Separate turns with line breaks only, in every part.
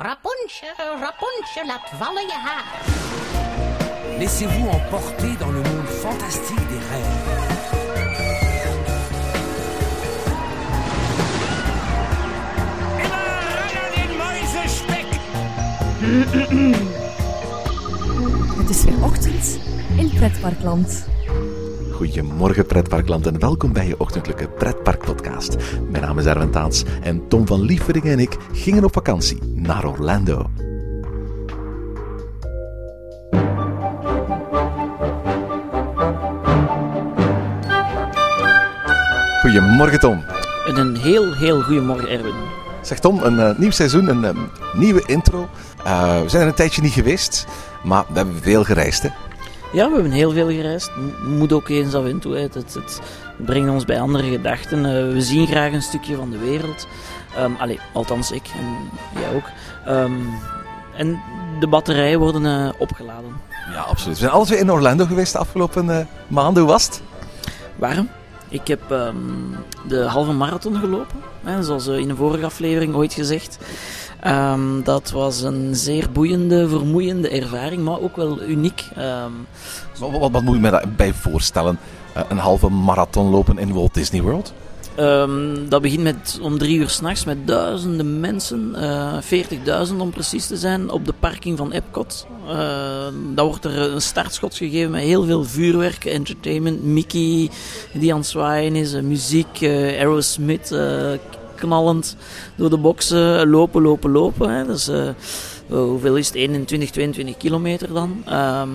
Rapunzel, Rapunzel, laat vallen je haar.
Laissez-vous emporter dans le monde fantastique des rêves.
Het is weer ochtend in Pretparkland.
Goedemorgen pretparkland en welkom bij je ochtendelijke pretparkpodcast. Mijn naam is Erwin Taats en Tom van Liefering en ik gingen op vakantie naar Orlando. Goedemorgen Tom.
En een heel, heel goedemorgen, Erwin.
Zeg Tom, een eh, nieuw seizoen, een eh, nieuwe intro. Eh, we zijn er een tijdje niet geweest, maar we hebben veel gereisd hè.
Ja, we hebben heel veel gereisd. Moet ook eens af en toe. Het, het, het brengt ons bij andere gedachten. Eh, we zien graag een stukje van de wereld. Ehm allee, althans ik en jij ook. Ehm, en de batterijen worden eh, opgeladen.
Ja, absoluut. We zijn alle twee in Orlando geweest de afgelopen eh, maanden. Hoe was het?
Waarom? Ik heb ehm, de halve marathon gelopen. Hè, zoals in een vorige aflevering ooit gezegd. Ehm, dat was een zeer boeiende, vermoeiende ervaring, maar ook wel uniek. Ehm,
Wat, wat, wat moet je me daarbij voorstellen? Eh, een halve marathon lopen in Walt Disney World?
Ehm, dat begint met om drie uur s'nachts met duizenden mensen, eh 40.000 om precies te zijn, op de parking van Epcot. Ehm, dan wordt er een startschot gegeven met heel veel vuurwerk, entertainment, Mickey die aan het zwaaien is, eh, muziek, Aerosmith knallend door de boxen, lopen, lopen, lopen. Hè. Dus, eh, hoeveel is het? 21, 22 kilometer dan. Ehm,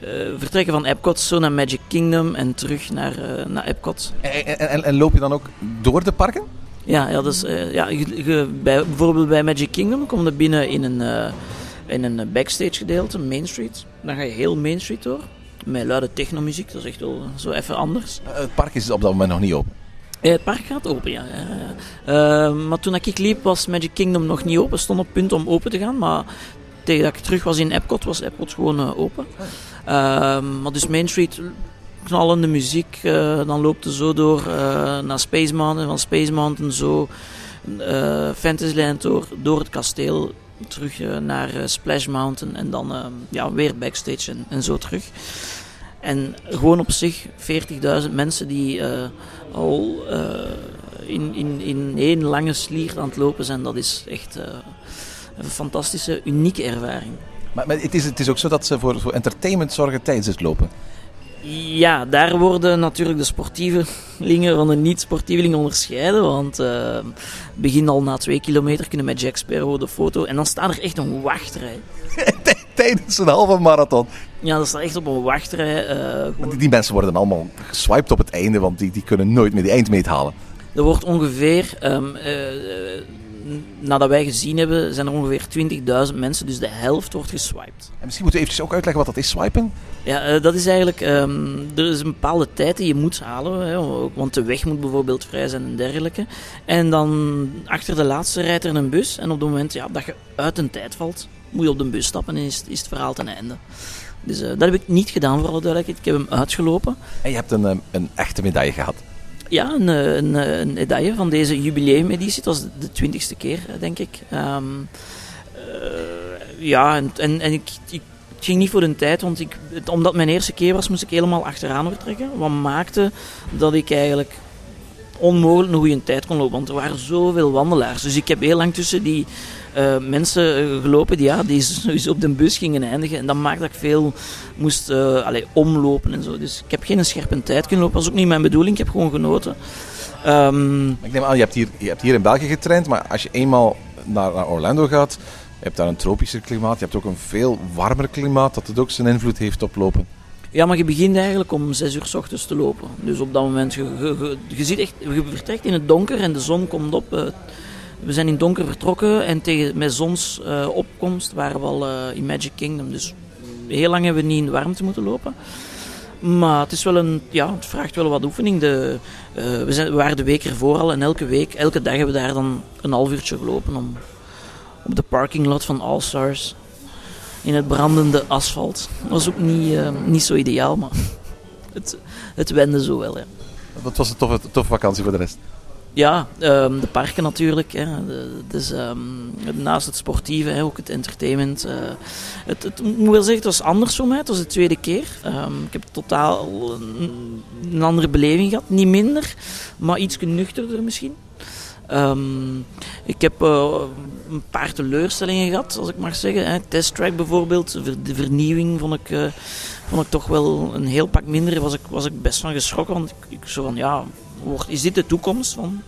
eh, vertrekken van Epcot zo naar Magic Kingdom en terug naar, eh, naar Epcot.
En, en, loop je dan ook door de parken?
Ja, ja, dus, ja je- je- bij, bijvoorbeeld bij Magic Kingdom kom je binnen in een, in een backstage gedeelte, Main Street. Dan ga je heel Main Street door. Met luide technomuziek, dat is echt wel zo even anders.
Het park is op dat moment nog niet open.
Eh, het park gaat open, ja. ja. Eh, maar toen ik liep was Magic Kingdom nog niet open. Stond op punt om open te gaan, maar tegen dat ik terug was in Epcot, was Epcot gewoon eh, open. Eh, maar dus Main Street, knallende muziek. eh, dan loopt je zo door eh, naar Space Mountain, van Space Mountain zo eh, Fantasyland door, door het kasteel. Terug eh, naar eh, Splash Mountain en dan eh, ja, weer backstage en, en zo terug. En gewoon op zich 40.000 mensen die eh, al eh, in, in, in één lange slier aan het lopen zijn, dat is echt eh, een fantastische, unieke ervaring.
Maar, maar het, is, het is ook zo dat ze voor, voor entertainment zorgen tijdens het lopen.
Ja, daar worden natuurlijk de sportievelingen van de niet-sportievelingen onderscheiden. Want eh begin al na twee kilometer kunnen met Jack Sparrow de foto. En dan staat er echt een wachtrij.
tijdens een halve marathon.
Ja, dat staat echt op een wachtrij. eh,
Die, die mensen worden allemaal geswiped op het einde, want die, die kunnen nooit meer die eindmeet halen.
Er wordt ongeveer, ehm, eh, nadat wij gezien hebben, zijn er ongeveer 20.000 mensen. Dus de helft wordt geswiped.
En misschien moeten we eventjes ook uitleggen wat dat is, swipen.
Ja, eh, dat is eigenlijk. ehm, er is een bepaalde tijd die je moet halen. Hè, want de weg moet bijvoorbeeld vrij zijn en dergelijke. En dan achter de laatste rijdt er een bus. En op het moment ja, dat je uit een tijd valt, moet je op de bus stappen en is, is het verhaal ten einde. Dus eh, dat heb ik niet gedaan, voor alle duidelijkheid. Ik heb hem uitgelopen.
En je hebt een, eh, een echte medaille gehad.
Ja, een, eh, een, een medaille van deze jubileumeditie. Het was de twintigste keer, denk ik. Ehm, eh, ja, en, en, en ik, ik ging niet voor de tijd, want ik, omdat het mijn eerste keer was, moest ik helemaal achteraan vertrekken. Wat maakte dat ik eigenlijk onmogelijk een goede tijd kon lopen, want er waren zoveel wandelaars. Dus ik heb heel lang tussen die eh, mensen eh, gelopen die, ja, die sowieso op de bus gingen eindigen. En dat maakte dat ik veel moest eh, omlopen en zo. Dus ik heb geen scherpe tijd kunnen lopen. Dat was ook niet mijn bedoeling. Ik heb gewoon genoten. Ehm,
Ik neem aan, je hebt, hier, je hebt hier in België getraind, maar als je eenmaal naar, naar Orlando gaat, je hebt daar een tropischer klimaat, je hebt ook een veel warmer klimaat, dat het ook zijn invloed heeft op lopen.
ja, maar je begint eigenlijk om 6 uur s ochtends te lopen. Dus op dat moment, je, je, je, je ziet echt, je vertrekt in het donker en de zon komt op. we zijn in donker vertrokken en tegen, met zonsopkomst waren we al eh, in Magic Kingdom. Dus heel lang hebben we niet in de warmte moeten lopen. Maar het, is wel een, ja, het vraagt wel wat oefening. De, eh, we, zijn, we waren de week ervoor al en elke week, elke dag hebben we daar dan een half uurtje gelopen om, op de parking lot van All Stars. In het brandende asfalt. Dat was ook niet, eh, niet zo ideaal, maar het, het wende zo wel. Ja.
Wat was een toffe, toffe vakantie voor de rest?
Ja, ehm, de parken natuurlijk. Hè. Dus, naast het sportieve, hè, ook het entertainment. eh, het, het, moet wel zeggen, het was anders voor mij. Het was de tweede keer. Ehm, ik heb totaal een, andere beleving gehad. Niet minder, maar iets nuchterder misschien. Ik heb eh, een paar teleurstellingen gehad, als ik mag zeggen. Hè. Track bijvoorbeeld, de vernieuwing vond ik, eh, vond ik toch wel een heel pak minder. Was ik, was ik best van geschrokken, want ik zo van, ja, wordt, is dit de toekomst van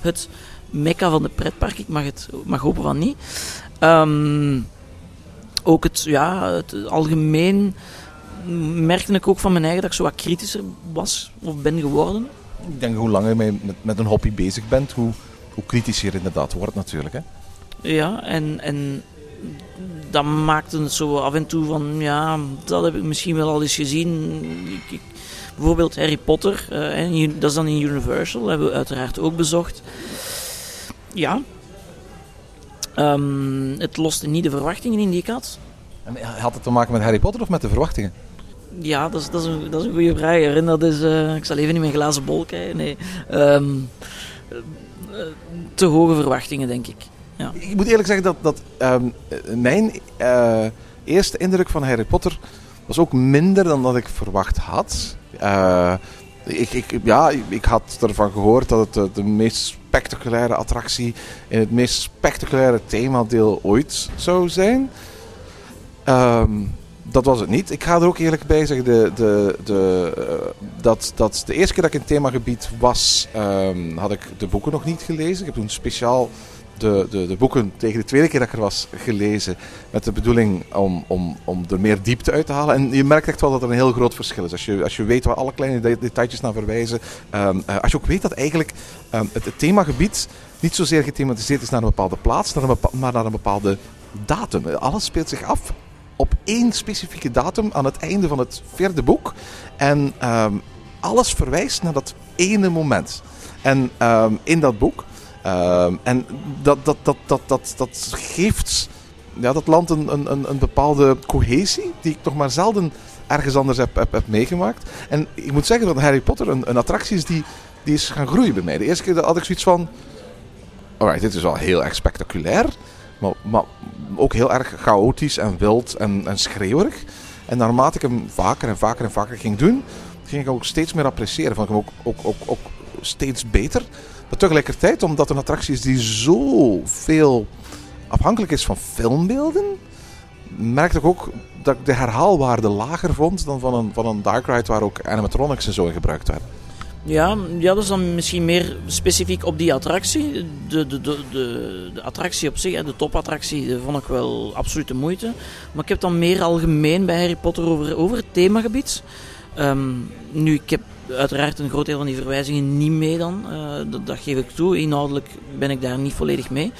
het mekka van de pretpark? Ik mag, het, mag hopen van niet. Ehm, ook het, ja, het algemeen merkte ik ook van mijn eigen dat ik zo wat kritischer was of ben geworden.
Ik denk hoe langer je met, met een hobby bezig bent, hoe, hoe kritischer je inderdaad wordt natuurlijk. Hè?
Ja, en, en dat maakte het zo af en toe van, ja, dat heb ik misschien wel al eens gezien. Ik, ik- bijvoorbeeld Harry Potter, eh, en dat is dan in Universal, hebben we uiteraard ook bezocht. Ja. Ehm, het loste niet de verwachtingen in die ik had.
En had het te maken met Harry Potter of met de verwachtingen?
Ja, dat is, dat is, een, dat is een goede vraag. En dat is, eh, ik zal even in mijn glazen bol kijken. Nee. Ehm, eh, te hoge verwachtingen, denk ik. Ja.
Ik moet eerlijk zeggen dat, dat ehm, eh, mijn eerste indruk van Harry Potter was ook minder dan dat ik verwacht had. Eh, ik, ik, ja, ik had ervan gehoord dat het de, meest spectaculaire attractie in het meest spectaculaire themadeel ooit zou zijn. Ehm, dat was het niet. Ik ga er ook eerlijk bij zeggen, de, de, de, eh, dat, dat de eerste keer dat ik in het themagebied was, ehm, had ik de boeken nog niet gelezen. Ik heb toen speciaal de, de, de boeken tegen de tweede keer dat ik er was gelezen. Met de bedoeling om, om, om er meer diepte uit te halen. En je merkt echt wel dat er een heel groot verschil is. Als je, als je weet waar alle kleine de- detailtjes naar verwijzen. ehm, eh, als je ook weet dat eigenlijk ehm, het, themagebied niet zozeer gethematiseerd is naar een bepaalde plaats, naar een maar naar een bepaalde datum. Alles speelt zich af op één specifieke datum aan het einde van het vierde boek. En ehm, alles verwijst naar dat ene moment. En in dat boek. Ehm, en dat, dat, dat, dat, dat, dat geeft ja, dat land een, een, een, bepaalde cohesie die ik nog maar zelden ergens anders heb, heb, heb meegemaakt. En ik moet zeggen dat Harry Potter een, een attractie is die, die is gaan groeien bij mij. De eerste keer had ik zoiets van... Alright, dit is wel heel erg spectaculair. Maar, maar ook heel erg chaotisch en wild en, en schreeuwerig. En naarmate ik hem vaker en vaker en vaker ging doen, ging ik ook steeds meer appreciëren. Vond ik hem ook, ook, ook steeds beter. Maar tegelijkertijd, omdat een attractie is die zoveel afhankelijk is van filmbeelden, merkte ik ook dat ik de herhaalwaarde lager vond dan van een, van een Dark Ride waar ook animatronics en zo in gebruikt werden.
Ja, ja, dat is dan misschien meer specifiek op die attractie. De, de, de, de, attractie op zich, de topattractie, vond ik wel absoluut de moeite. Maar ik heb dan meer algemeen bij Harry Potter over, over het themagebied. Ehm, nu, ik heb uiteraard een groot deel van die verwijzingen niet mee dan. eh, dat, dat geef ik toe. Inhoudelijk ben ik daar niet volledig mee.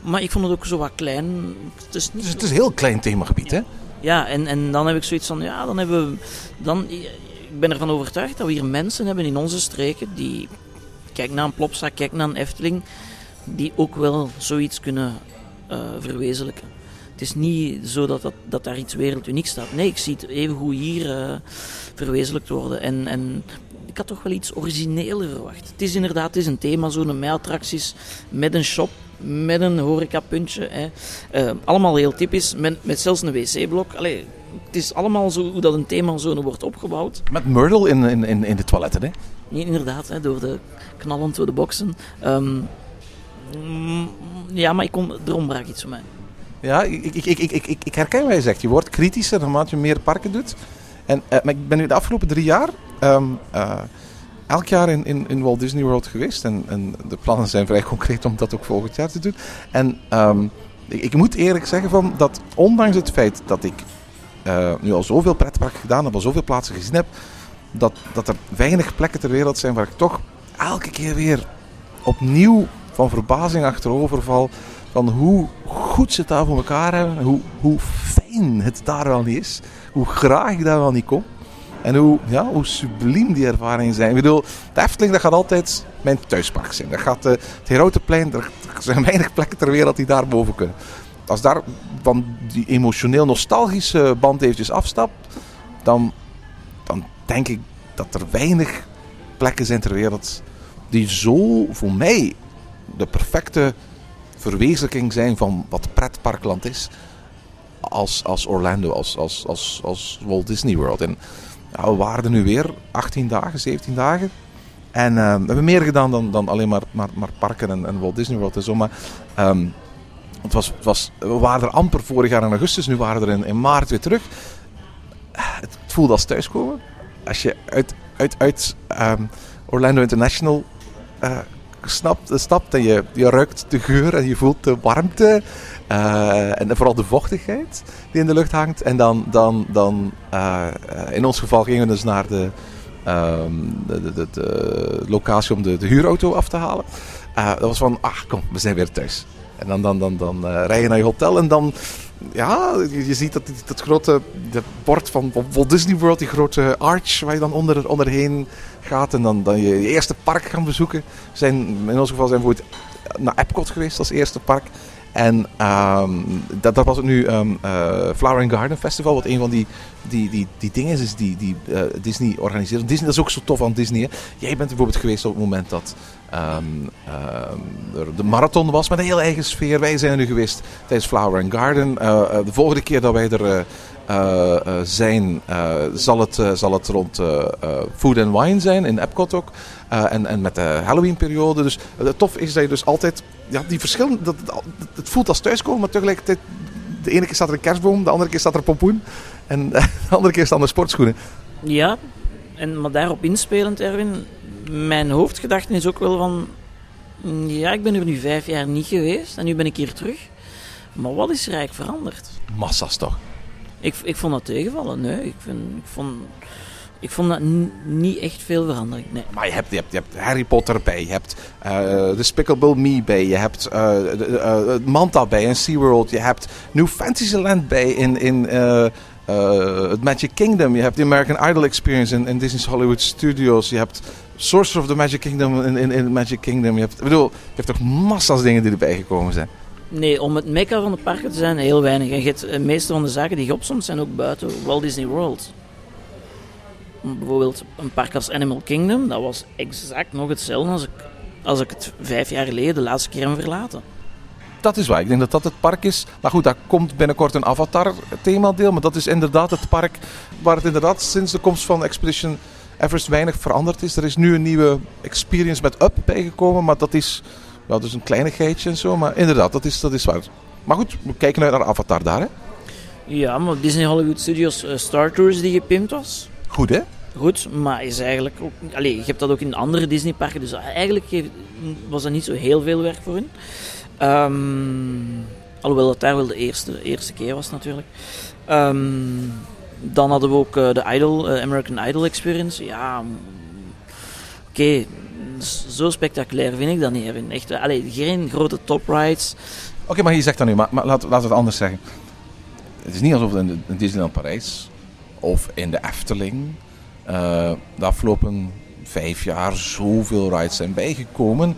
Maar ik vond het ook zo wat klein. Het is niet
Dus het is een heel klein themagebied, hè?
ja, en, en dan heb ik zoiets van, ja, dan hebben we... Dan, ik ben ervan overtuigd dat we hier mensen hebben in onze streken die... Kijk naar een Plopsa, kijk naar een Efteling, die ook wel zoiets kunnen eh, verwezenlijken. Het is niet zo dat, dat, dat daar iets werelduniek staat. Nee, ik zie het evengoed hier eh, verwezenlijkt worden. En, en ik had toch wel iets origineler verwacht. Het is inderdaad het is een themazone met attracties, met een shop, met een horecapuntje. Hè. Eh, allemaal heel typisch, met, met zelfs een wc-blok. Allee, het is allemaal zo hoe dat een themazone wordt opgebouwd.
Met Myrtle in, in, in, in de toiletten, hè?
Nee, inderdaad, hè, door de knallend door de boksen. Ehm, mm, ja, maar ik kom, er ontbrak iets voor mij.
Ja, ik, ik, ik, ik, ik, ik, ik herken wat je zegt. Je wordt kritischer naarmate je meer parken doet. En, eh, maar ik ben nu de afgelopen drie jaar ehm, eh, elk jaar in, in, in Walt Disney World geweest. En, en de plannen zijn vrij concreet om dat ook volgend jaar te doen. En ehm, ik, ik moet eerlijk zeggen van dat ondanks het feit dat ik eh, nu al zoveel pretparken gedaan heb, al zoveel plaatsen gezien heb, dat, dat er weinig plekken ter wereld zijn waar ik toch elke keer weer opnieuw van verbazing achterover val van hoe goed ze het daar voor elkaar hebben, hoe, hoe fijn het daar wel niet is, hoe graag ik daar wel niet kom. En hoe, ja, hoe subliem die ervaringen zijn. Ik bedoel, de Efteling dat gaat altijd mijn thuispark zijn. Dat gaat, eh, het Herautenplein, er er zijn weinig plekken ter wereld die daar boven kunnen. Als daar van die emotioneel nostalgische band eventjes afstapt, dan, dan denk ik dat er weinig plekken zijn ter wereld die zo voor mij de perfecte verwezenlijking zijn van wat pretparkland is. Als, als Orlando, als, als, als, als Walt Disney World. En we waren er nu weer 18 dagen, 17 dagen. En eh, we hebben meer gedaan dan, dan alleen maar, maar, maar parken en, en Walt Disney World en zo. Maar ehm, het was, het was, we waren er amper vorig jaar in augustus, nu waren we er in, in maart weer terug. Het voelde als thuiskomen. Als je uit, uit, uit ehm, Orlando International eh, snapt, stapt en je, je ruikt de geur en je voelt de warmte. eh, en vooral de vochtigheid die in de lucht hangt. En dan, dan, dan eh, in ons geval gingen we dus naar de, ehm, de, locatie om de, huurauto af te halen. Eh, dat was van, ach kom, we zijn weer thuis. En dan, dan, dan, dan eh, rij je naar je hotel en dan, ja, je, ziet dat, dat grote dat bord van Walt Disney World, die grote arch waar je dan onder, onderheen gaat en dan, dan je, je eerste park gaan bezoeken. Zijn, in ons geval zijn we naar Epcot geweest als eerste park. En ehm, dat, dat was het nu ehm eh, Flower and Garden Festival, wat een van die, die, die, die dingen is, is die, die eh, Disney organiseert. Disney, dat is ook zo tof aan Disney. Hè. Jij bent bijvoorbeeld geweest op het moment dat ehm, ehm, de marathon was met een heel eigen sfeer. Wij zijn er nu geweest tijdens Flower and Garden. Eh, eh, de volgende keer dat wij er eh, zijn, zal, het, zal het rond Food and Wine zijn, in Epcot ook. En, en met de Halloween-periode. Dus het tof is dat je dus altijd ja, die verschillen. Dat, dat, het voelt als thuiskomen, maar tegelijkertijd. De ene keer staat er een kerstboom, de andere keer staat er een pompoen. En de andere keer staan er sportschoenen.
Ja, en, maar daarop inspelend, Erwin, mijn hoofdgedachte is ook wel van... mm, Ja, ik ben er nu vijf jaar niet geweest en nu ben ik hier terug. Maar wat is er eigenlijk veranderd?
Massa's toch?
Ik, ik vond dat tegenvallen, nee. Ik, vind, ik, vond, ik vond dat niet echt veel verandering, nee.
Maar je hebt, je hebt, je hebt Harry Potter bij, je hebt eh Despicable Me bij, je hebt eh, de- de- eh, Manta bij in SeaWorld, je hebt New Fantasyland bij in, in eh, eh, het Magic Kingdom, je hebt de American Idol Experience in, in Disney's Hollywood Studios, je hebt Sorcerer of the Magic Kingdom in, in, Magic Kingdom, je hebt, ik bedoel, je hebt toch massa's dingen die erbij gekomen zijn.
Nee, om het mekka van de parken te zijn, heel weinig. En de meeste van de zaken die je opsomt zijn ook buiten Walt Disney World. Bijvoorbeeld een park als Animal Kingdom, dat was exact nog hetzelfde als als ik het vijf jaar geleden de laatste keer heb verlaten.
Dat is waar. Ik denk dat dat het park is. Maar goed, daar komt binnenkort een Avatar-themadeel. Maar dat is inderdaad het park waar het inderdaad sinds de komst van Expedition Everest weinig veranderd is. Er is nu een nieuwe experience met Up bijgekomen. Maar dat is, dat is een kleinigheidje en zo. Maar inderdaad, dat is, dat is waar. Maar goed, we kijken uit naar Avatar daar. Hè?
Ja, maar Disney Hollywood Studios eh, Star Tours die gepimpt was.
Goed, hè?
Goed, maar is eigenlijk ook... Allee, je hebt dat ook in andere Disneyparken, dus eigenlijk was dat niet zo heel veel werk voor hun. Ehm, alhoewel dat daar wel de eerste, eerste keer was natuurlijk. Ehm, dan hadden we ook eh, de Idol, eh, American Idol Experience. Ja, mm, oké, zo spectaculair vind ik dat niet. Erwin. Echt, eh, geen grote top rides.
Oké, maar je zegt dat nu. Maar, maar laten, we het anders zeggen. Het is niet alsof er in, Disneyland Parijs of in de Efteling eh, de afgelopen vijf jaar zoveel rides zijn bijgekomen.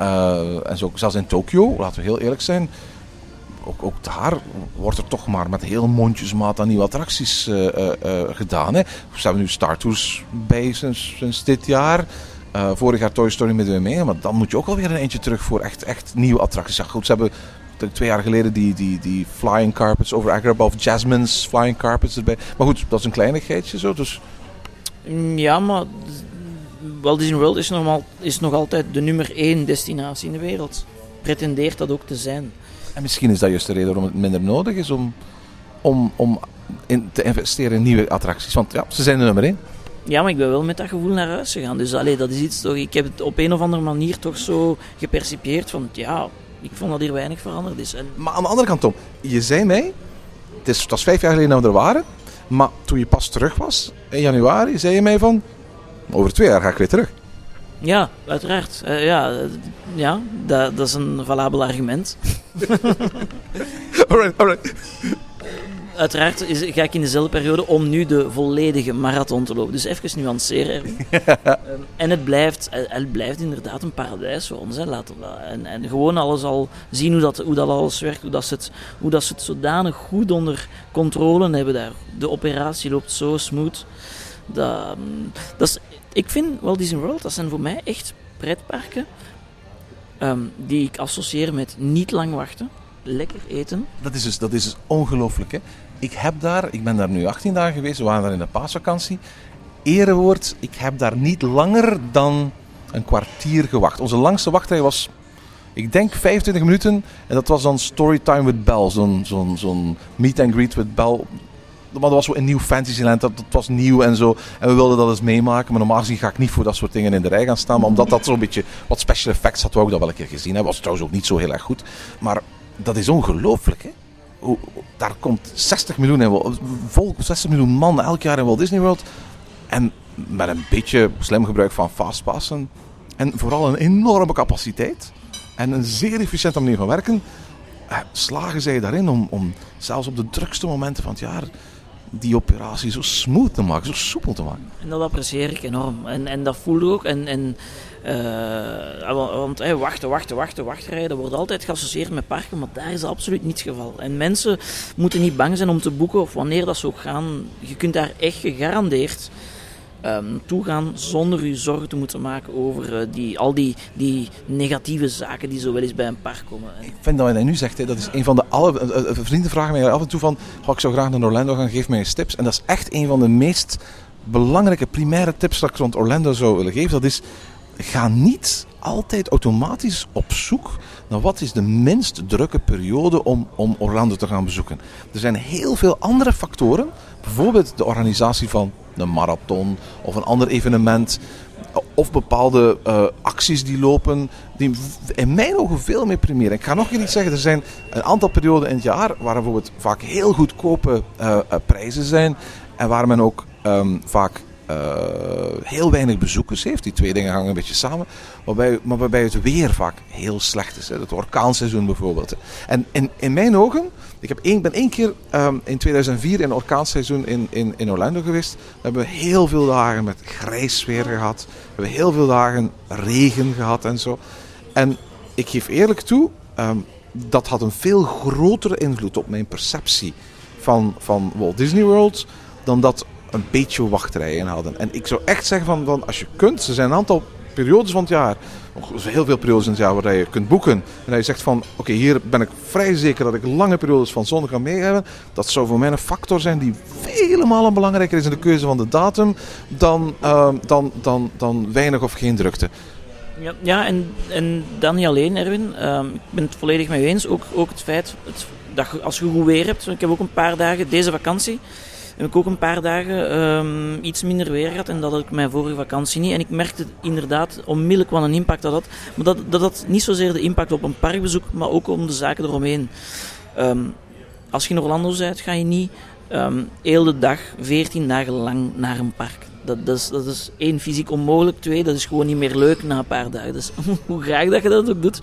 Eh, en zo, zelfs in Tokio, laten we heel eerlijk zijn. Ook, ook daar wordt er toch maar met heel mondjesmaat aan nieuwe attracties eh, eh, gedaan. Hè. We nu Star Tours bij sinds, dit jaar. Vorig jaar Toy Story met mee, maar dan moet je ook alweer een eentje terug voor echt, echt nieuwe attracties. Ja, goed, ze hebben twee jaar geleden die, die, die Flying Carpets over Agrabah of Jasmine's Flying Carpets erbij. Maar goed, dat is een kleinigheidje zo. Dus
Mm, Ja, maar Walt Disney World is, normaal, is nog altijd de nummer één destinatie in de wereld. Pretendeert dat ook te zijn.
En misschien is dat juist de reden waarom het minder nodig is om, om, om in te investeren in nieuwe attracties. Want ja, ze zijn de nummer één.
Ja, maar ik ben wel met dat gevoel naar huis gegaan. Dus allee, dat is iets toch. Ik heb het op een of andere manier toch zo gepercipieerd van ja, ik vond dat hier weinig veranderd is. En
Maar aan de andere kant, Tom, je zei mij, het, is, het was vijf jaar geleden dat we er waren, maar toen je pas terug was, in januari, zei je mij van, over twee jaar ga ik weer terug.
ja, uiteraard. Eh, ja, eh, ja dat, dat is een valabel argument.
Alright, alright.
Uiteraard is, ga ik in dezelfde periode om nu de volledige marathon te lopen. Dus even nuanceren. Ehm, en het blijft, eh, het blijft inderdaad een paradijs voor ons. Hè. Laten we, en, en gewoon alles al zien hoe dat, hoe dat alles werkt. Hoe dat, ze het, hoe dat ze het zodanig goed onder controle hebben daar. De operatie loopt zo smooth. Dat, mm, dat is, ik vind Walt Disney World, dat zijn voor mij echt pretparken ehm, die ik associeer met niet lang wachten, lekker eten.
Dat is dus, dus ongelooflijk. Hè? Ik heb daar, ik ben daar nu 18 dagen geweest, we waren daar in de paasvakantie. Erewoord, ik heb daar niet langer dan een kwartier gewacht. Onze langste wachtrij was, ik denk 25 minuten. En dat was dan Storytime with Bell, zo'n meet and greet with Bell. Maar dat was zo een nieuw Fantasyland, dat, dat was nieuw en zo. En we wilden dat eens meemaken. Maar normaal gezien ga ik niet voor dat soort dingen in de rij gaan staan. Maar omdat dat zo'n beetje wat special effects had, we ook dat wel een keer gezien hebben. Was trouwens ook niet zo heel erg goed. Maar dat is ongelooflijk, hè? Daar komt 60 miljoen, in, Wal- volk, 60 miljoen man elk jaar in Walt Disney World. En met een beetje slim gebruik van fastpassen. En vooral een enorme capaciteit. En een zeer efficiënte manier van werken. eh, Slagen zij daarin om, om zelfs op de drukste momenten van het jaar die operatie zo smooth te maken, zo soepel te maken.
En dat apprecieer ik enorm. En, en dat voel ik ook. En, en, wa- want hey, wachten, wachten, wachten, wachtrijden, wordt altijd geassocieerd met parken, maar daar is absoluut niet geval. En mensen moeten niet bang zijn om te boeken of wanneer dat ze ook gaan. Je kunt daar echt gegarandeerd ehm naartoe gaan zonder je zorgen te moeten maken over eh, die, al die, die negatieve zaken die zo wel eens bij een park komen. En-
Ik vind dat wat hij nu zegt, hè, dat is een van de alle. eh, eh, Vrienden vragen mij af en toe van: "Goh, ik zou graag naar Orlando gaan, geef mij eens tips. En dat is echt een van de meest belangrijke, primaire tips dat ik rond Orlando zou willen geven. Dat is: ga niet altijd automatisch op zoek naar wat is de minst drukke periode om, om Orlando te gaan bezoeken. Er zijn heel veel andere factoren, bijvoorbeeld de organisatie van een marathon of een ander evenement. Of bepaalde eh, acties die lopen, die in mijn ogen veel meer primeren. Ik ga nog iets zeggen, er zijn een aantal perioden in het jaar waar bijvoorbeeld vaak heel goedkope eh, eh, prijzen zijn. En waar men ook ehm, vaak heel weinig bezoekers heeft. Die twee dingen hangen een beetje samen. Waarbij, maar waarbij het weer vaak heel slecht is. Hè. Het orkaanseizoen bijvoorbeeld. En in, in mijn ogen, ik heb één, ben één keer ehm, in 2004 in orkaanseizoen in, in, in Orlando geweest. We hebben heel veel dagen met grijs weer gehad. We hebben heel veel dagen regen gehad en zo. En ik geef eerlijk toe, ehm, dat had een veel grotere invloed op mijn perceptie van, van Walt Disney World dan dat een beetje wachtrijen hadden. En ik zou echt zeggen van, van als je kunt, er zijn een aantal periodes van het jaar, heel veel periodes in het jaar waar je kunt boeken. En je zegt van, oké, hier ben ik vrij zeker dat ik lange periodes van zon kan meegeven. Dat zou voor mij een factor zijn die vele malen belangrijker is in de keuze van de datum dan, ehm, dan, dan, dan weinig of geen drukte.
Ja, en, en dan niet alleen, Erwin. Ehm, ik ben het volledig mee eens. Ook, ook het feit dat als je goed weer hebt. Ik heb ook een paar dagen, deze vakantie, heb ik ook een paar dagen ehm, iets minder weer gehad. En dat had ik mijn vorige vakantie niet. En ik merkte inderdaad onmiddellijk wat een impact dat had. Maar dat, dat had niet zozeer de impact op een parkbezoek, maar ook om de zaken eromheen. Ehm, als je in Orlando bent, ga je niet ehm heel de dag, 14 dagen lang naar een park. Dat, dat, is, dat is één, fysiek onmogelijk. Twee, dat is gewoon niet meer leuk na een paar dagen. Dus hoe graag dat je dat ook doet.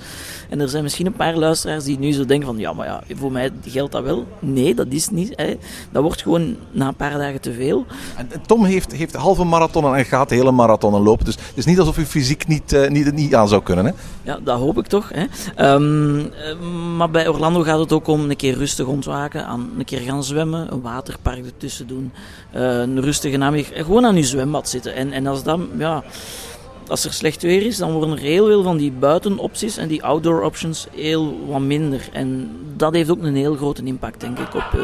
En er zijn misschien een paar luisteraars die nu zo denken van... Ja, maar ja, voor mij geldt dat wel. Nee, dat is niet. Hè. Dat wordt gewoon na een paar dagen te veel.
En Tom heeft, heeft halve marathonnen en gaat de hele marathonnen lopen. Dus het is niet alsof hij fysiek niet, eh, niet, niet aan zou kunnen. Hè?
Ja, dat hoop ik toch. Hè. Ehm, eh, maar bij Orlando gaat het ook om een keer rustig ontwaken, aan een keer gaan zwemmen, een waterpark ertussen doen, eh, een rustige namiddag, gewoon aan zwembad zitten. En, en als, dat, ja, als er slecht weer is, dan worden er heel veel van die buitenopties en die outdoor options heel wat minder. En dat heeft ook een heel grote impact, denk ik, op...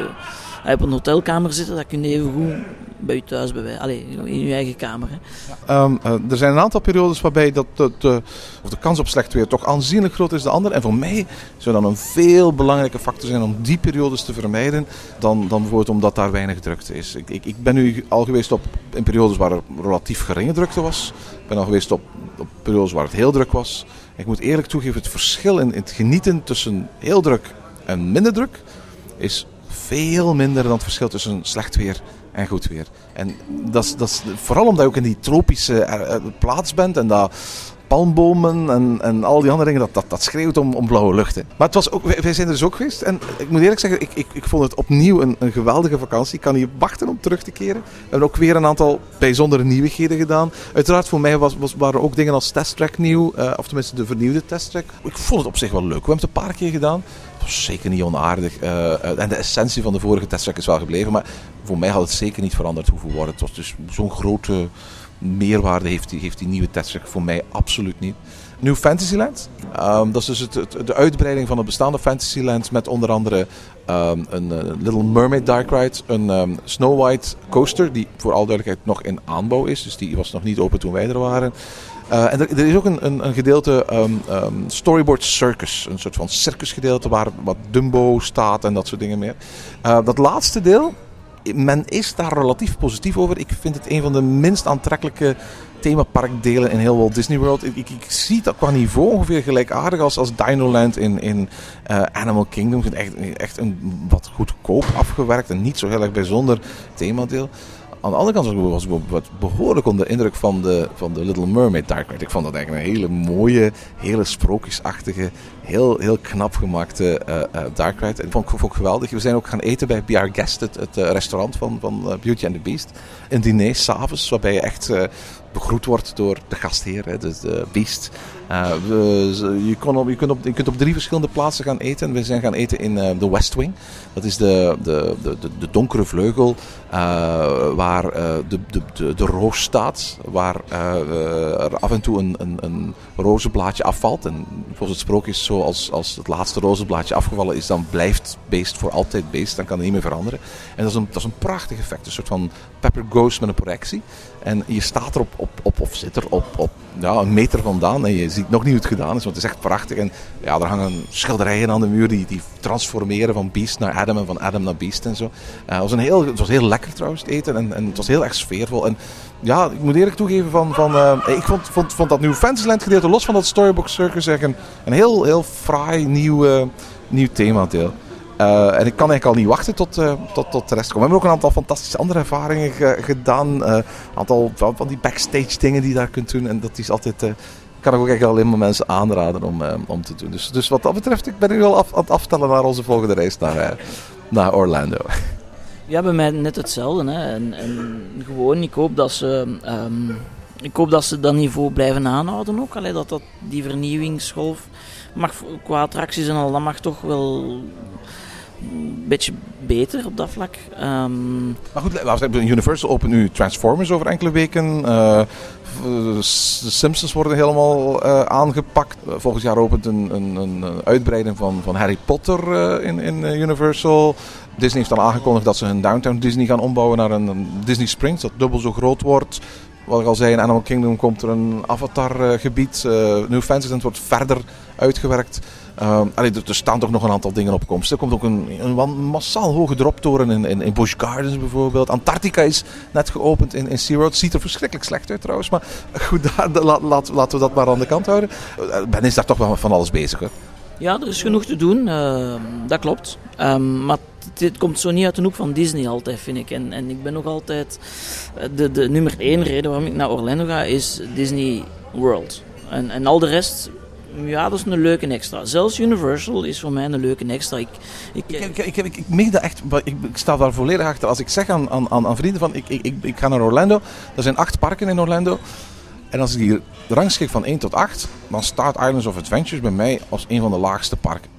eh, op een hotelkamer zitten, dat kun je even goed bij je thuis bij, Allee, in je eigen kamer. Hè.
Ehm, eh, er zijn een aantal periodes waarbij dat, dat, eh, of de kans op slecht weer toch aanzienlijk groter is dan andere. En voor mij zou dat een veel belangrijke factor zijn om die periodes te vermijden dan, dan bijvoorbeeld omdat daar weinig drukte is. Ik, ik, ik ben nu al geweest op, in periodes waar er relatief geringe drukte was. Ik ben al geweest op, op periodes waar het heel druk was. Ik moet eerlijk toegeven, het verschil in het genieten tussen heel druk en minder druk is veel minder dan het verschil tussen slecht weer en goed weer. En dat is, vooral omdat je ook in die tropische eh, eh, plaats bent en dat palmbomen en, en al die andere dingen, dat, dat, dat schreeuwt om, om blauwe luchten. Maar het was ook, wij, wij zijn er dus ook geweest en ik moet eerlijk zeggen, ik, ik, ik vond het opnieuw een, een geweldige vakantie. Ik kan niet wachten om terug te keren. We hebben ook weer een aantal bijzondere nieuwigheden gedaan. Uiteraard voor mij was, was, waren ook dingen als testtrack nieuw, eh, of tenminste de vernieuwde testtrack. Ik vond het op zich wel leuk. We hebben het een paar keer gedaan. Was zeker niet onaardig. eh, eh, en de essentie van de vorige testtrack is wel gebleven. Maar voor mij had het zeker niet veranderd hoeven worden. Het was dus zo'n grote meerwaarde heeft die, heeft die nieuwe Tetris voor mij absoluut niet. New Fantasyland. Um, dat is dus het, de uitbreiding van het bestaande Fantasyland met onder andere um, een uh, Little Mermaid Dark Ride, een um, Snow White coaster die voor al duidelijkheid nog in aanbouw is. Dus die was nog niet open toen wij er waren. Uh, en er, is ook een, een, een gedeelte um, um, Storyboard Circus. Een soort van circusgedeelte waar wat Dumbo staat en dat soort dingen meer. Uh, dat laatste deel, men is daar relatief positief over. Ik vind het een van de minst aantrekkelijke themaparkdelen in heel Walt Disney World. Ik, ik, zie dat qua niveau ongeveer gelijkaardig als, als Dino Land in, in uh, Animal Kingdom. Het echt, echt een wat goedkoop afgewerkt en niet zo heel erg bijzonder themadeel. Aan de andere kant was ik was behoorlijk onder de indruk van de, van de Little Mermaid Dark Ride. Ik vond dat eigenlijk een hele mooie, hele sprookjesachtige, heel, heel knap gemaakte uh, Dark Ride. En vond ik, ik geweldig. We zijn ook gaan eten bij BR Guest, het, uh, restaurant van, van Beauty and the Beast. Een diner s'avonds, waarbij je echt begroet wordt door de gastheer, hè, dus de Beast. We, je, kunt op, je kunt op drie verschillende plaatsen gaan eten. We zijn gaan eten in de West Wing. Dat is de, de, de, de donkere vleugel waar de, de, de, de, roos staat. Waar er af en toe een, een, een rozenblaadje afvalt. En volgens het sprookje is zo, als, als het laatste rozenblaadje afgevallen is, dan blijft beest voor altijd beest. Dan kan het niet meer veranderen. En dat is een, dat is een prachtig effect. Een soort van Pepper Ghost met een projectie. En je staat erop op, op, of zit er op, op ja, een meter vandaan. En je ziet nog niet hoe het gedaan is, want het is echt prachtig. En ja, er hangen schilderijen aan de muur die, die transformeren van Beast naar Adam en van Adam naar Beast en zo. Uh, het, was een heel, het was heel lekker trouwens, eten. En, en het was heel erg sfeervol. En ja, ik moet eerlijk toegeven van... van uh, ik vond, vond, vond dat New Fantasyland gedeelte, los van dat Storybook Circus, een, een heel, heel fraai nieuw, uh, nieuw themadeel. Uh, en ik kan eigenlijk al niet wachten tot, uh, tot, tot de rest komen. We hebben ook een aantal fantastische andere ervaringen ge gedaan. Uh, een aantal van, van die backstage dingen die je daar kunt doen. En dat is altijd... kan ik ook echt alleen maar mensen aanraden om, om te doen. Dus, dus wat dat betreft, ik ben nu al af, aan het aftellen naar onze volgende reis naar, naar Orlando.
Ja, bij mij net hetzelfde. Hè. En, en gewoon, ik hoop dat ze... Um, ik hoop dat ze dat niveau blijven aanhouden ook. Allee, dat, dat die vernieuwingsgolf mag qua attracties en al, dat mag toch wel een beetje beter op dat vlak. Um...
Maar goed, Universal opent nu Transformers over enkele weken. Uh, de Simpsons worden helemaal uh, aangepakt. Volgend jaar opent een, een, een uitbreiding van, van Harry Potter in, in Universal. Disney heeft al aangekondigd dat ze hun Downtown Disney gaan ombouwen naar een, een Disney Springs, dat dubbel zo groot wordt. Wat ik al zei, in Animal Kingdom komt er een Avatar-gebied. New Fantasyland wordt verder uitgewerkt. Allee, er, staan toch nog een aantal dingen op komst. Er komt ook een, een massaal hoge droptoren in, in, in Busch Gardens bijvoorbeeld. Antarctica is net geopend in, in SeaWorld. Ziet er verschrikkelijk slecht uit trouwens. Maar goed, laten we dat maar aan de kant houden. Ben is daar toch wel van alles bezig hoor.
Ja, er is genoeg te doen. Uh, dat klopt. Um, maar dit komt zo niet uit de hoek van Disney altijd, vind ik. En, en ik ben nog altijd... De, de nummer één reden waarom ik naar Orlando ga, is Disney World. En, en al de rest ja, dat is een leuke extra. Zelfs Universal is voor mij een leuke extra. Ik,
ik, ik, ik, ik, dat echt, ik, ik sta daar volledig achter. Als ik zeg aan, aan, aan vrienden van, ik, ik, ik ga naar Orlando. Er zijn acht parken in Orlando. En als ik die rangschik van 1 tot 8, dan staat Islands of Adventures bij mij als een van de laagste parken.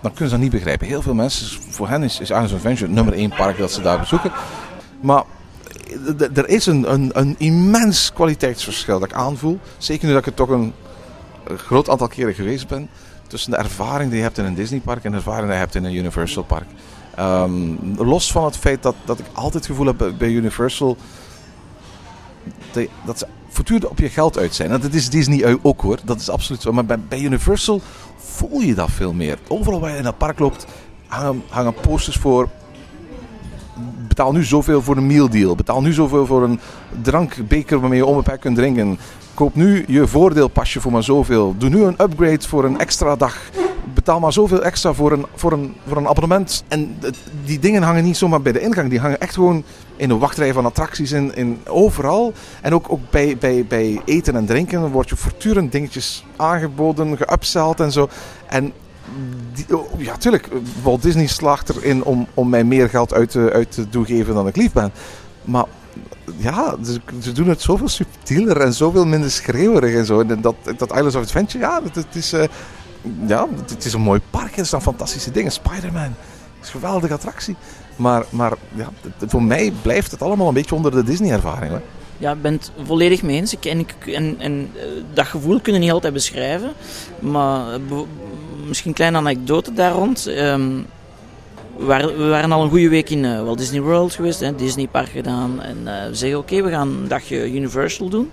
Dan kunnen ze dat niet begrijpen. Heel veel mensen, voor hen is, is Islands of Adventure nummer 1 park dat ze daar bezoeken. Maar er is een, een, een immens kwaliteitsverschil dat ik aanvoel. Zeker nu dat ik het toch een een groot aantal keren geweest ben. Tussen de ervaring die je hebt in een Disneypark en de ervaring die je hebt in een Universal Park. Um, los van het feit dat, dat ik altijd het gevoel heb bij Universal. Dat, ze voortdurend op je geld uit zijn. Dat is Disney ook hoor, dat is absoluut zo. Maar bij, bij Universal voel je dat veel meer. Overal waar je in dat park loopt hangen, hangen posters voor betaal nu zoveel voor een meal deal. Betaal nu zoveel voor een drankbeker waarmee je onbeperkt kunt drinken. Koop nu je voordeelpasje voor maar zoveel. Doe nu een upgrade voor een extra dag. Betaal maar zoveel extra voor een, voor een, voor een abonnement. En die dingen hangen niet zomaar bij de ingang. Die hangen echt gewoon in de wachtrij van attracties. In, in overal. En ook, ook bij, bij, bij eten en drinken wordt je voortdurend dingetjes aangeboden, geupseld en zo. En oh, ja, tuurlijk. Walt Disney slaagt erin om, om mij meer geld uit te, uit te toegeven dan ik lief ben. Maar ja, ze, doen het zoveel subtieler en zoveel minder schreeuwerig en zo. En dat, dat Islands of Adventure, ja, het, het is, uh, ja, het, is een mooi park. Er staan fantastische dingen. Spider-Man is een geweldige attractie. Maar, maar ja, voor mij blijft het allemaal een beetje onder de Disney-ervaring.
Ja, ik ben het volledig mee eens. Ik, en en, en eh, dat gevoel kunnen niet altijd beschrijven. Maar eh, misschien een kleine anekdote daar rond. Ehm, we, waren, al een goede week in eh, Walt Disney World geweest, hè, Disney Park gedaan. En eh, we zeggen, oké, we gaan een dagje Universal doen.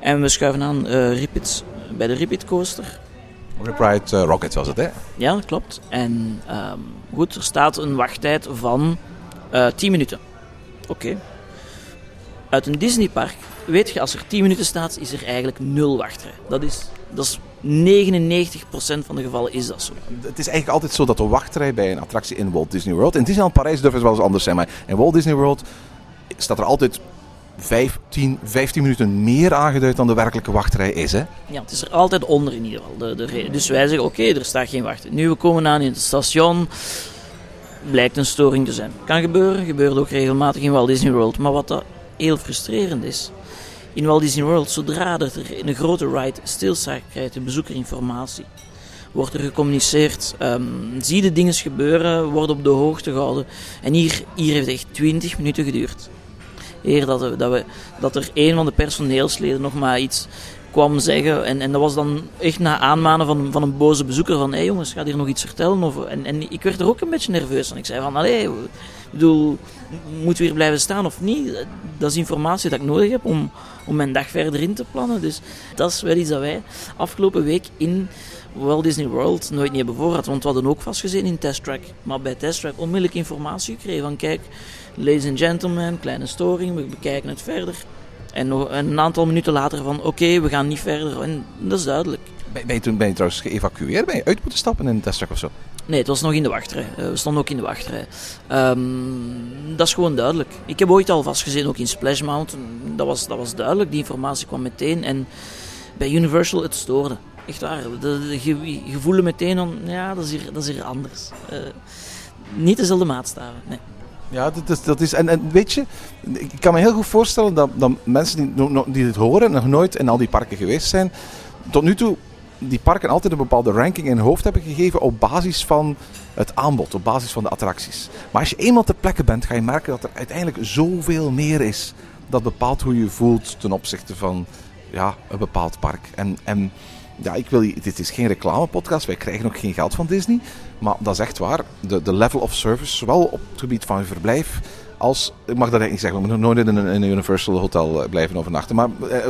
En we schuiven aan eh Ripid, bij de Ripid Coaster.
Rip Ride Rocket was het, hè?
Ja, dat klopt. En ehm, goed, er staat een wachttijd van eh 10 minuten. Oké. Uit een Disneypark weet je, als er 10 minuten staat, is er eigenlijk nul wachtrij. Dat is, dat is 99% van de gevallen is dat zo.
Het is eigenlijk altijd zo dat de wachtrij bij een attractie in Walt Disney World... In Disneyland Parijs durft het wel eens anders zijn, maar in Walt Disney World staat er altijd 5, 10, 15 minuten meer aangeduid dan de werkelijke wachtrij is, hè?
Ja, het is er altijd onder in ieder geval. De, de, dus wij zeggen, oké, er staat geen wacht. Nu we komen aan in het station, blijkt een storing te zijn. Kan gebeuren, gebeurt ook regelmatig in Walt Disney World. Maar wat dat heel frustrerend is, in Walt Disney World, zodra er een grote ride stilstaat, krijgt de bezoeker informatie. Wordt er gecommuniceerd, ehm, zie de dingen gebeuren, wordt op de hoogte gehouden. En hier, hier heeft het echt 20 minuten geduurd. Eer dat, we, dat, we, dat er een van de personeelsleden nog maar iets kwam zeggen. En, en dat was dan echt na aanmanen van, van een boze bezoeker van... Hé hey jongens, ga hier nog iets vertellen? Of, en, en ik werd er ook een beetje nerveus van. Ik zei van, allee, ik bedoel, moeten we hier blijven staan of niet? Dat is informatie dat ik nodig heb om, om mijn dag verder in te plannen. Dus dat is wel iets dat wij afgelopen week in Walt Disney World nooit niet hebben voorgehad. Want we hadden ook vastgezien in Test Track. Maar bij Test Track onmiddellijk informatie gekregen van... Kijk, ladies and gentlemen, kleine storing, we bekijken het verder. En nog een aantal minuten later van, oké, we gaan niet verder. En dat is duidelijk.
Ben, je toen ben je trouwens geëvacueerd? Ben je uit moeten stappen in een testtrack of zo?
Nee, het was nog in de wachtrij. Eh, we stonden ook in de wachtrij. Ehm, dat is gewoon duidelijk. Ik heb ooit al vastgezien, ook in Splash Mountain. Dat was, dat was duidelijk, die informatie kwam meteen. En bij Universal, het stoorde. Echt waar. Je, je voelde meteen van, ja, dat is hier, dat is hier anders. Eh, niet dezelfde maatstaven, nee.
Ja, dat is, dat is en, en weet je, ik kan me heel goed voorstellen dat, dat mensen die, die dit horen, nog nooit in al die parken geweest zijn, tot nu toe die parken altijd een bepaalde ranking in hoofd hebben gegeven op basis van het aanbod, op basis van de attracties. Maar als je eenmaal ter plekke bent, ga je merken dat er uiteindelijk zoveel meer is dat bepaalt hoe je voelt ten opzichte van ja, een bepaald park. En, en ja, ik wil, dit is geen reclamepodcast, wij krijgen ook geen geld van Disney. Maar dat is echt waar. De, de level of service, zowel op het gebied van je verblijf als, ik mag dat eigenlijk niet zeggen, we moeten nooit in een, in een Universal Hotel eh, blijven overnachten. Maar eh,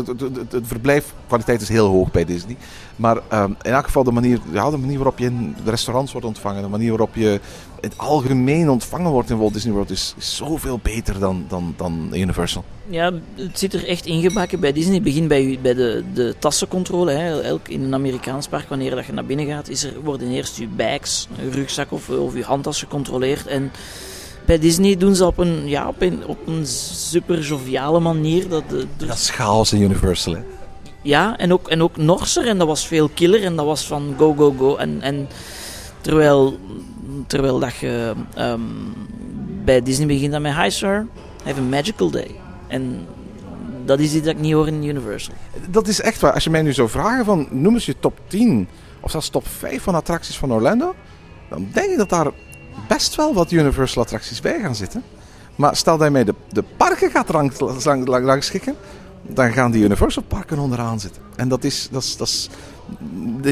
het, verblijfkwaliteit is heel hoog bij Disney. Maar ehm, in elk geval de manier, ja, de manier waarop je in de restaurants wordt ontvangen, de manier waarop je in het algemeen ontvangen wordt in Walt Disney World is, zoveel beter dan, dan, dan Universal.
Ja, het zit er echt ingebakken bij Disney. Het begint bij, bij de, de tassencontrole. Hè. Elk, in een Amerikaans park, wanneer dat je naar binnen gaat, is er, worden eerst je bags, je rugzak of, of je handtas gecontroleerd. En bij Disney doen ze op een, ja, op een, op een super joviale manier. Dat, de- de-
Dat is chaos in Universal. Hè.
ja, en ook, en ook Norser. En dat was veel killer. En dat was van go, go, go. En, en terwijl, terwijl dat je ehm, bij Disney begint dat met Hi sir, have a magical day. En dat is iets dat ik niet hoor in Universal.
Dat is echt waar. Als je mij nu zou vragen van noem eens je top 10 of zelfs top 5 van attracties van Orlando, dan denk ik dat daar best wel wat Universal attracties bij gaan zitten. Maar stel dat je mij de, de parken gaat rang, lang, lang, rangschikken, dan gaan die Universal parken onderaan zitten. En dat is, dat dat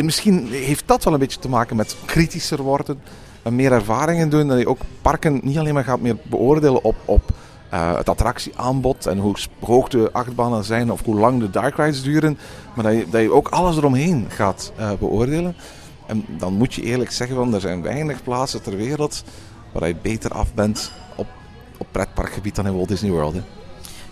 misschien heeft dat wel een beetje te maken met kritischer worden, en meer ervaringen doen, dat je ook parken niet alleen maar gaat meer beoordelen op, op eh, het attractieaanbod en hoe hoog de achtbanen zijn of hoe lang de dark rides duren, maar dat je, dat je ook alles eromheen gaat eh, beoordelen. En dan moet je eerlijk zeggen, van, er zijn weinig plaatsen ter wereld waar je beter af bent op, op pretparkgebied dan in Walt Disney World. Hè.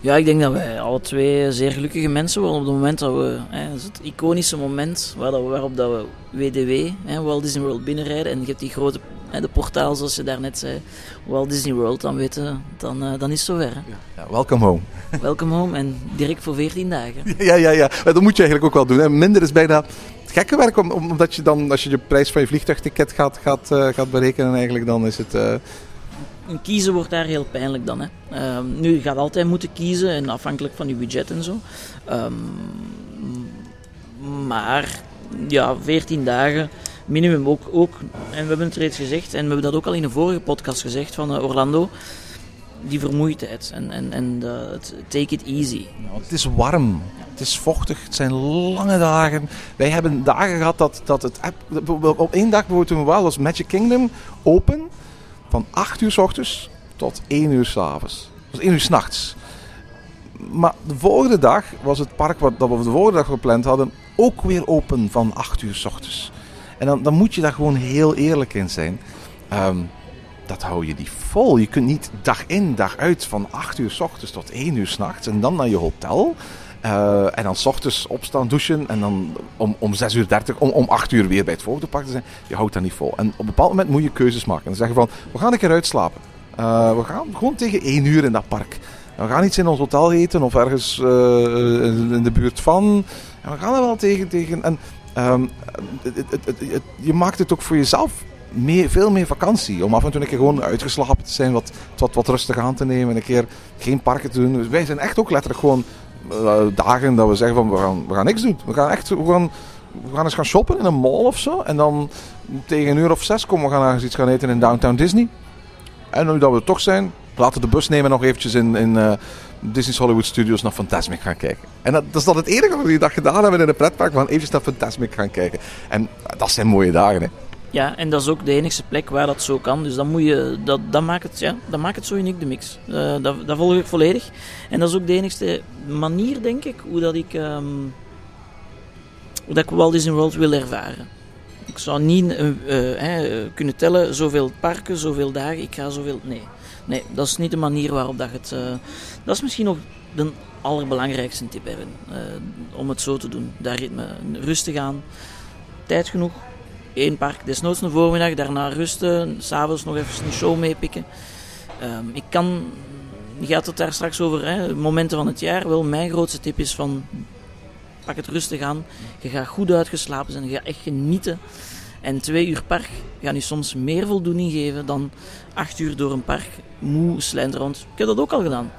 Ja, ik denk dat wij alle twee zeer gelukkige mensen worden op het moment dat we... Hè, dat het iconische moment waar dat we, waarop dat we WDW, hè, Walt Disney World, binnenrijden. En je hebt die grote hè, de portaal, zoals je daarnet zei, Walt Disney World. Dan weten, dan, eh, dan is het zover. Hè.
Ja, welcome home.
Welcome home en direct voor 14 dagen.
Ja, ja, ja. Maar dat moet je eigenlijk ook wel doen. Hè. Minder is bijna gekke werk, om- om- omdat je dan, als je de prijs van je vliegtuigticket gaat, gaat, eh, gaat berekenen, eigenlijk, dan is het... eh,
Een kiezen wordt daar heel pijnlijk dan. Hè. Ehm, nu, gaat altijd moeten kiezen, en afhankelijk van je budget en zo. Ehm, maar ja, 14 dagen minimum ook, ook. En we hebben het reeds gezegd, en we hebben dat ook al in een vorige podcast gezegd van eh, Orlando. Die vermoeidheid en, en, en de, het take it easy.
Het is warm, het is vochtig, het zijn lange dagen. Wij hebben dagen gehad dat, dat het... app- Op één dag bijvoorbeeld toen we waren, was Magic Kingdom open van 8 uur s ochtends tot 1 uur s avonds. Dat was 1 uur s'nachts. Maar de volgende dag was het park wat dat we de volgende dag gepland hadden ook weer open van 8 uur s ochtends. En dan, dan moet je daar gewoon heel eerlijk in zijn. Ehm, dat hou je niet vol. Je kunt niet dag in, dag uit van 8 uur s ochtends tot 1 uur s'nachts en dan naar je hotel. Eh, en dan s ochtends opstaan, douchen en dan om, om 6 uur 30, om, om 8 uur weer bij het volgende park te zijn. Je houdt dat niet vol. En op een bepaald moment moet je keuzes maken. En dan zeggen van, we gaan een keer uitslapen. Eh, we gaan gewoon tegen 1 uur in dat park. We gaan iets in ons hotel eten of ergens eh, in de buurt van. En we gaan er wel tegen. tegen en, ehm, het- het- je maakt het ook voor jezelf meer, veel meer vakantie. Om af en toe een keer gewoon uitgeslapen te zijn, wat, wat, wat rustig aan te nemen. Een keer geen parken te doen. Dus wij zijn echt ook letterlijk gewoon eh, dagen dat we zeggen van we gaan, we gaan niks doen. We gaan echt we gaan, we gaan eens gaan shoppen in een mall of zo. En dan tegen een uur of zes komen we gaan ergens iets gaan eten in Downtown Disney. En nu dat we er toch zijn, laten we de bus nemen en nog eventjes in, in eh, Disney's Hollywood Studios naar Fantasmic gaan kijken. En dat, dat is dan het enige wat we die dag gedaan hebben in een pretpark. Gaan eventjes naar Fantasmic gaan kijken. En dat zijn mooie dagen, hè.
Ja, en dat is ook de enige plek waar dat zo kan. Dus dan moet je, dat, dat, maakt, het, ja, dat maakt het zo uniek, de mix. Eh, dat, dat volg ik volledig. En dat is ook de enige manier, denk ik, hoe dat ik, ehm, hoe dat ik Walt Disney World wil ervaren. Ik zou niet eh, eh, kunnen tellen zoveel parken, zoveel dagen, ik ga zoveel... Nee, nee dat is niet de manier waarop dat het... dat is misschien nog de allerbelangrijkste tip hebben. om het zo te doen. Daar ritme rustig aan. Tijd genoeg één park, desnoods een voormiddag, daarna rusten, s'avonds nog even een show meepikken. Ehm, ik kan, je had het daar straks over, hè, momenten van het jaar. Wel, mijn grootste tip is van, pak het rustig aan. Je gaat goed uitgeslapen zijn, je gaat echt genieten. En twee uur park gaan je soms meer voldoening geven dan acht uur door een park moe slenterend. Ik heb dat ook al gedaan.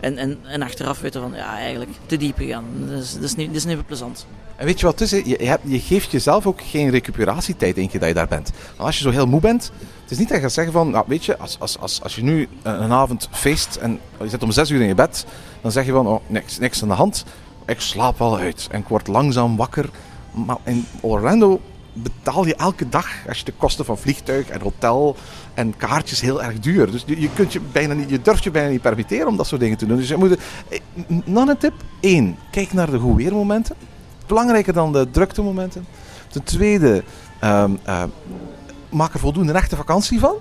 En, en, en achteraf weten van, ja, eigenlijk te diep gegaan. Dat is, dat is, niet, dat is niet meer plezant.
En weet je wat het is? Je, je, geeft jezelf ook geen recuperatietijd één keer dat je daar bent. Want als je zo heel moe bent, het is niet dat je gaat zeggen van, nou, weet je, als, als, als, als je nu een, avond feest en je zit om zes uur in je bed, dan zeg je van, oh, niks, niks aan de hand. Ik slaap wel uit en ik word langzaam wakker. Maar in Orlando betaal je elke dag, als je de kosten van vliegtuig en hotel en kaartjes heel erg duur. Dus je, je, kunt je, bijna niet, je durft je bijna niet permitteren om dat soort dingen te doen. Dus je moet, eh, nog een tip. Eén, kijk naar de goed weermomenten. Belangrijker dan de druktemomenten. Ten tweede, ehm, eh, maak er voldoende echte vakantie van.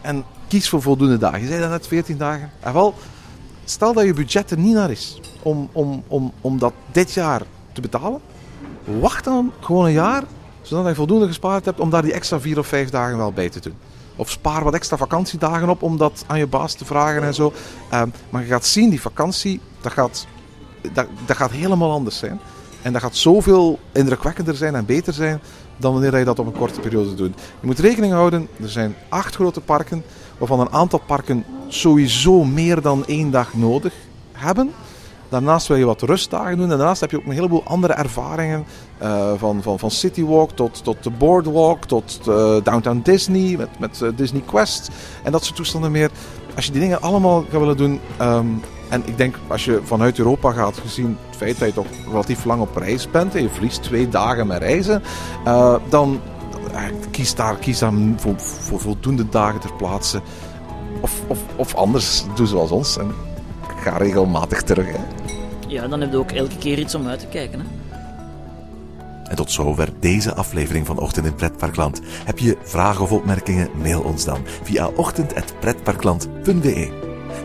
En kies voor voldoende dagen. Je zei dat net 14 dagen. En wel, stel dat je budget er niet naar is om, om, om, om dat dit jaar te betalen. Wacht dan gewoon een jaar, zodat je voldoende gespaard hebt om daar die extra vier of vijf dagen wel bij te doen. Of spaar wat extra vakantiedagen op om dat aan je baas te vragen en zo. Ehm, maar je gaat zien, die vakantie, dat gaat, dat, dat gaat helemaal anders zijn. En dat gaat zoveel indrukwekkender zijn en beter zijn dan wanneer je dat op een korte periode doet. Je moet rekening houden, er zijn acht grote parken, waarvan een aantal parken sowieso meer dan één dag nodig hebben. Daarnaast wil je wat rustdagen doen. En daarnaast heb je ook een heleboel andere ervaringen. eh, van, van, van Citywalk tot, tot de Boardwalk, tot eh, Downtown Disney, met, met eh, Disney Quest. En dat soort toestanden meer. Als je die dingen allemaal gaat willen doen. ehm, en ik denk als je vanuit Europa gaat, gezien het feit dat je toch relatief lang op reis bent. En je verliest twee dagen met reizen. eh, dan eh, kies daar, kies daar voor, voor voldoende dagen ter plaatse. Of, of, of anders, doe zoals ons. En ga regelmatig terug. Hè.
Ja, dan heb je ook elke keer iets om uit te kijken. Hè.
En tot zover deze aflevering van Ochtend in Pretparkland. Heb je vragen of opmerkingen? Mail ons dan via ochtend.pretparkland.be.